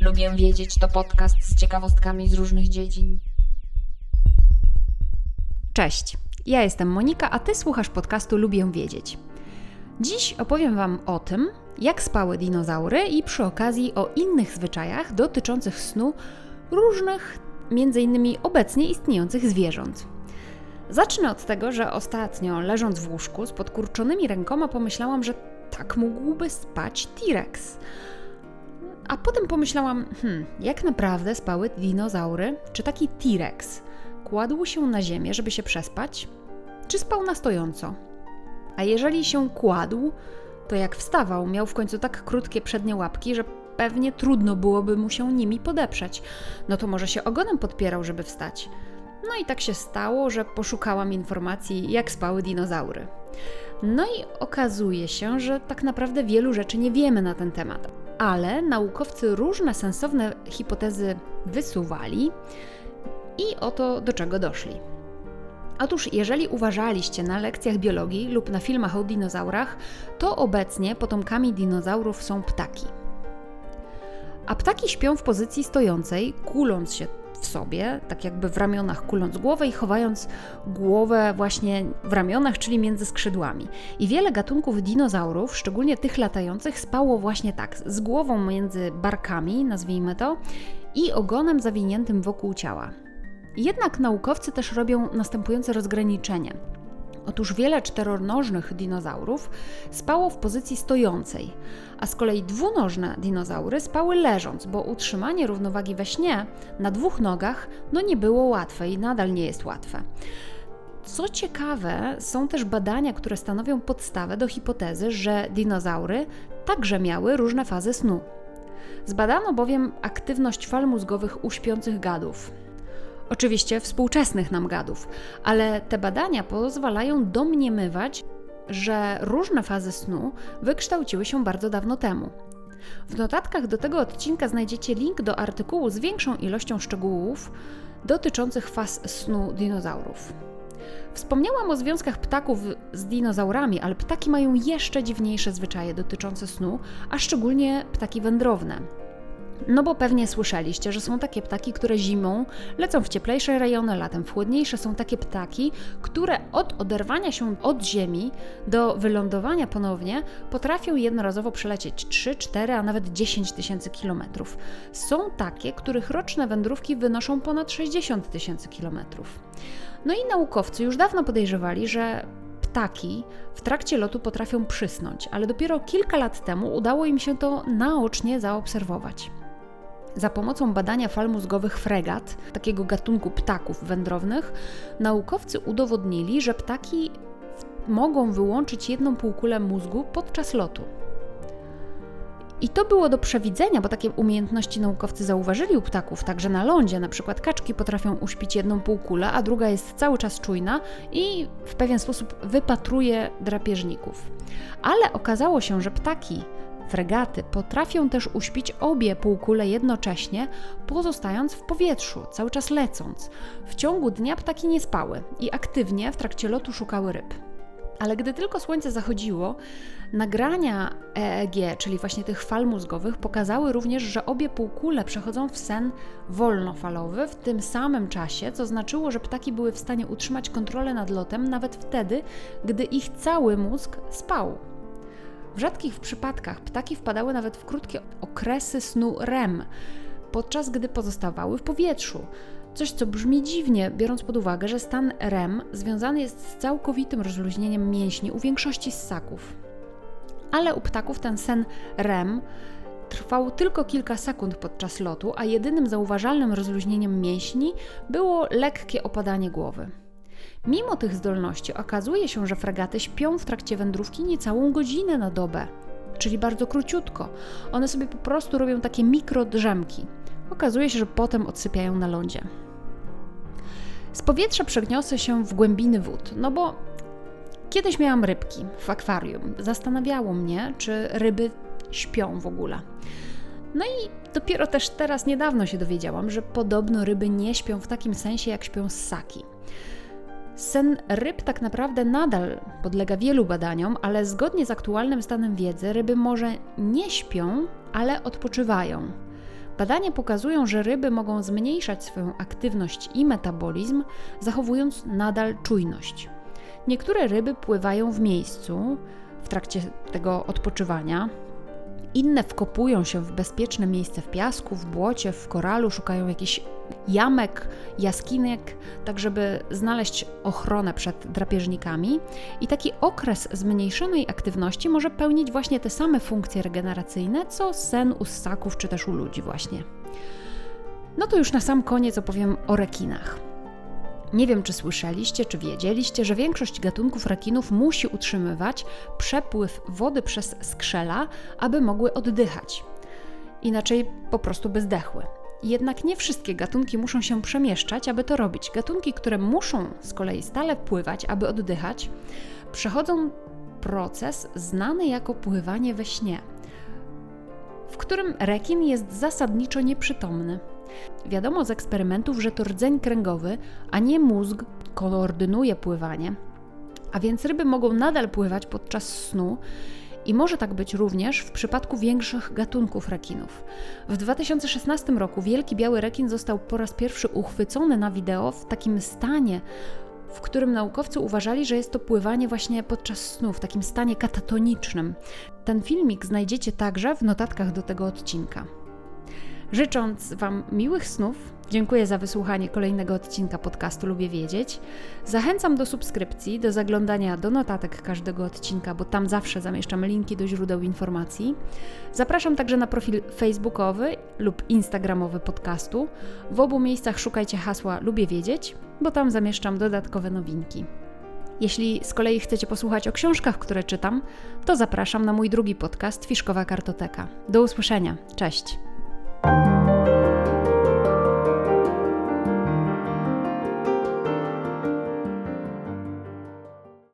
Lubię wiedzieć to podcast z ciekawostkami z różnych dziedzin. Cześć, ja jestem Monika, a ty słuchasz podcastu Lubię wiedzieć. Dziś opowiem Wam o tym, jak spały dinozaury i przy okazji o innych zwyczajach dotyczących snu różnych, innymi obecnie istniejących zwierząt. Zacznę od tego, że ostatnio leżąc w łóżku z podkurczonymi rękoma pomyślałam, że tak mógłby spać T-Rex. A potem pomyślałam, hmm, jak naprawdę spały dinozaury? Czy taki T-Rex kładł się na ziemię, żeby się przespać? Czy spał na stojąco? A jeżeli się kładł, to jak wstawał, miał w końcu tak krótkie przednie łapki, że pewnie trudno byłoby mu się nimi podeprzeć. No to może się ogonem podpierał, żeby wstać. No i tak się stało, że poszukałam informacji, jak spały dinozaury. No i okazuje się, że tak naprawdę wielu rzeczy nie wiemy na ten temat, ale naukowcy różne sensowne hipotezy wysuwali i oto do czego doszli. Otóż, jeżeli uważaliście na lekcjach biologii lub na filmach o dinozaurach, to obecnie potomkami dinozaurów są ptaki. A ptaki śpią w pozycji stojącej, kuląc się w sobie, tak jakby w ramionach kuląc głowę i chowając głowę właśnie w ramionach, czyli między skrzydłami. I wiele gatunków dinozaurów, szczególnie tych latających, spało właśnie tak, z głową między barkami, nazwijmy to, i ogonem zawiniętym wokół ciała. Jednak naukowcy też robią następujące rozgraniczenie. Otóż wiele czteronożnych dinozaurów spało w pozycji stojącej, a z kolei dwunożne dinozaury spały leżąc, bo utrzymanie równowagi we śnie na dwóch nogach no nie było łatwe i nadal nie jest łatwe. Co ciekawe, są też badania, które stanowią podstawę do hipotezy, że dinozaury także miały różne fazy snu. Zbadano bowiem aktywność fal mózgowych u śpiących gadów. Oczywiście współczesnych nam gadów, ale te badania pozwalają domniemywać, że różne fazy snu wykształciły się bardzo dawno temu. W notatkach do tego odcinka znajdziecie link do artykułu z większą ilością szczegółów dotyczących faz snu dinozaurów. Wspomniałam o związkach ptaków z dinozaurami, ale ptaki mają jeszcze dziwniejsze zwyczaje dotyczące snu, a szczególnie ptaki wędrowne. No bo pewnie słyszeliście, że są takie ptaki, które zimą lecą w cieplejsze rejony, latem w chłodniejsze. Są takie ptaki, które od oderwania się od ziemi do wylądowania ponownie potrafią jednorazowo przelecieć 3, 4, a nawet 10 tysięcy kilometrów. Są takie, których roczne wędrówki wynoszą ponad 60 tysięcy kilometrów. No i naukowcy już dawno podejrzewali, że ptaki w trakcie lotu potrafią przysnąć, ale dopiero kilka lat temu udało im się to naocznie zaobserwować. Za pomocą badania fal mózgowych fregat, takiego gatunku ptaków wędrownych, naukowcy udowodnili, że ptaki mogą wyłączyć jedną półkulę mózgu podczas lotu. I to było do przewidzenia, bo takie umiejętności naukowcy zauważyli u ptaków, także na lądzie. Na przykład kaczki potrafią uśpić jedną półkulę, a druga jest cały czas czujna i w pewien sposób wypatruje drapieżników. Ale okazało się, że ptaki Fregaty potrafią też uśpić obie półkule jednocześnie, pozostając w powietrzu, cały czas lecąc. W ciągu dnia ptaki nie spały i aktywnie w trakcie lotu szukały ryb. Ale gdy tylko słońce zachodziło, nagrania EEG, czyli właśnie tych fal mózgowych, pokazały również, że obie półkule przechodzą w sen wolnofalowy w tym samym czasie, co znaczyło, że ptaki były w stanie utrzymać kontrolę nad lotem nawet wtedy, gdy ich cały mózg spał. W rzadkich przypadkach ptaki wpadały nawet w krótkie okresy snu REM, podczas gdy pozostawały w powietrzu. Coś, co brzmi dziwnie, biorąc pod uwagę, że stan REM związany jest z całkowitym rozluźnieniem mięśni u większości ssaków. Ale u ptaków ten sen REM trwał tylko kilka sekund podczas lotu, a jedynym zauważalnym rozluźnieniem mięśni było lekkie opadanie głowy. Mimo tych zdolności okazuje się, że fregaty śpią w trakcie wędrówki niecałą godzinę na dobę, czyli bardzo króciutko. One sobie po prostu robią takie mikrodrzemki. Okazuje się, że potem odsypiają na lądzie. Z powietrza przegniosę się w głębiny wód, no bo kiedyś miałam rybki w akwarium. Zastanawiało mnie, czy ryby śpią w ogóle. No i dopiero też teraz niedawno się dowiedziałam, że podobno ryby nie śpią w takim sensie, jak śpią ssaki. Sen ryb tak naprawdę nadal podlega wielu badaniom, ale zgodnie z aktualnym stanem wiedzy ryby może nie śpią, ale odpoczywają. Badania pokazują, że ryby mogą zmniejszać swoją aktywność i metabolizm, zachowując nadal czujność. Niektóre ryby pływają w miejscu w trakcie tego odpoczywania, inne wkopują się w bezpieczne miejsce w piasku, w błocie, w koralu, szukają jakichś jamek, jaskinek, tak żeby znaleźć ochronę przed drapieżnikami. I taki okres zmniejszonej aktywności może pełnić właśnie te same funkcje regeneracyjne, co sen u ssaków czy też u ludzi właśnie. No to już na sam koniec opowiem o rekinach. Nie wiem, czy słyszeliście, czy wiedzieliście, że większość gatunków rekinów musi utrzymywać przepływ wody przez skrzela, aby mogły oddychać. Inaczej po prostu by zdechły. Jednak nie wszystkie gatunki muszą się przemieszczać, aby to robić. Gatunki, które muszą z kolei stale pływać, aby oddychać, przechodzą proces znany jako pływanie we śnie, w którym rekin jest zasadniczo nieprzytomny. Wiadomo z eksperymentów, że to rdzeń kręgowy, a nie mózg koordynuje pływanie, a więc ryby mogą nadal pływać podczas snu i może tak być również w przypadku większych gatunków rekinów. W 2016 roku wielki biały rekin został po raz pierwszy uchwycony na wideo w takim stanie, w którym naukowcy uważali, że jest to pływanie właśnie podczas snu, w takim stanie katatonicznym. Ten filmik znajdziecie także w notatkach do tego odcinka. Życząc Wam miłych snów, dziękuję za wysłuchanie kolejnego odcinka podcastu Lubię Wiedzieć. Zachęcam do subskrypcji, do zaglądania do notatek każdego odcinka, bo tam zawsze zamieszczam linki do źródeł informacji. Zapraszam także na profil facebookowy lub instagramowy podcastu. W obu miejscach szukajcie hasła Lubię Wiedzieć, bo tam zamieszczam dodatkowe nowinki. Jeśli z kolei chcecie posłuchać o książkach, które czytam, to zapraszam na mój drugi podcast Fiszkowa Kartoteka. Do usłyszenia. Cześć!